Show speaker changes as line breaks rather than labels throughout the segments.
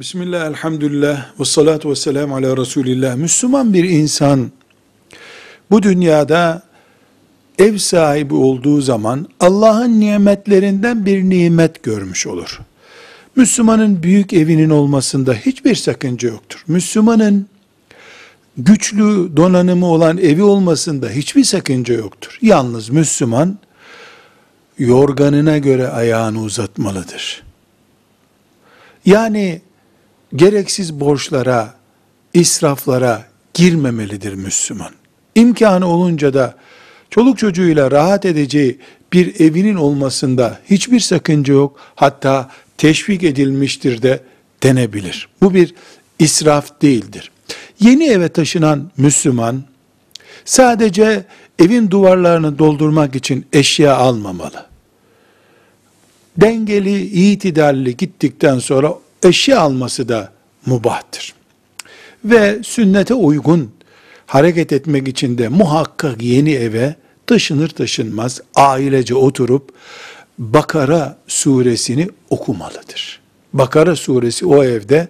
Bismillah, elhamdülillah, ve salatu ve selamu ala Resulillah. Müslüman bir insan bu dünyada ev sahibi olduğu zaman Allah'ın nimetlerinden bir nimet görmüş olur. Müslümanın büyük evinin olmasında hiçbir sakınca yoktur. Müslümanın güçlü donanımı olan evi olmasında hiçbir sakınca yoktur. Yalnız Müslüman yorganına göre ayağını uzatmalıdır. Yani gereksiz borçlara, israflara girmemelidir Müslüman. İmkanı olunca da çoluk çocuğuyla rahat edeceği bir evinin olmasında hiçbir sakınca yok. Hatta teşvik edilmiştir de denebilir. Bu bir israf değildir. Yeni eve taşınan Müslüman sadece evin duvarlarını doldurmak için eşya almamalı. Dengeli, itidalli gittikten sonra eşya alması da mubahtır. Ve sünnete uygun hareket etmek için de muhakkak yeni eve taşınır taşınmaz ailece oturup Bakara suresini okumalıdır. Bakara suresi o evde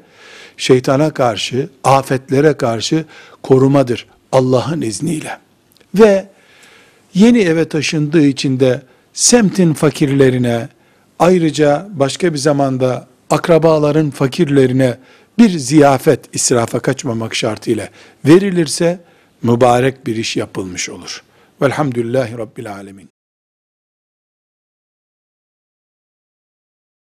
şeytana karşı, afetlere karşı korumadır Allah'ın izniyle. Ve yeni eve taşındığı için de semtin fakirlerine, ayrıca başka bir zamanda akrabaların fakirlerine bir ziyafet israfa kaçmamak şartıyla verilirse mübarek bir iş yapılmış olur. Velhamdülillahi Rabbil Alemin.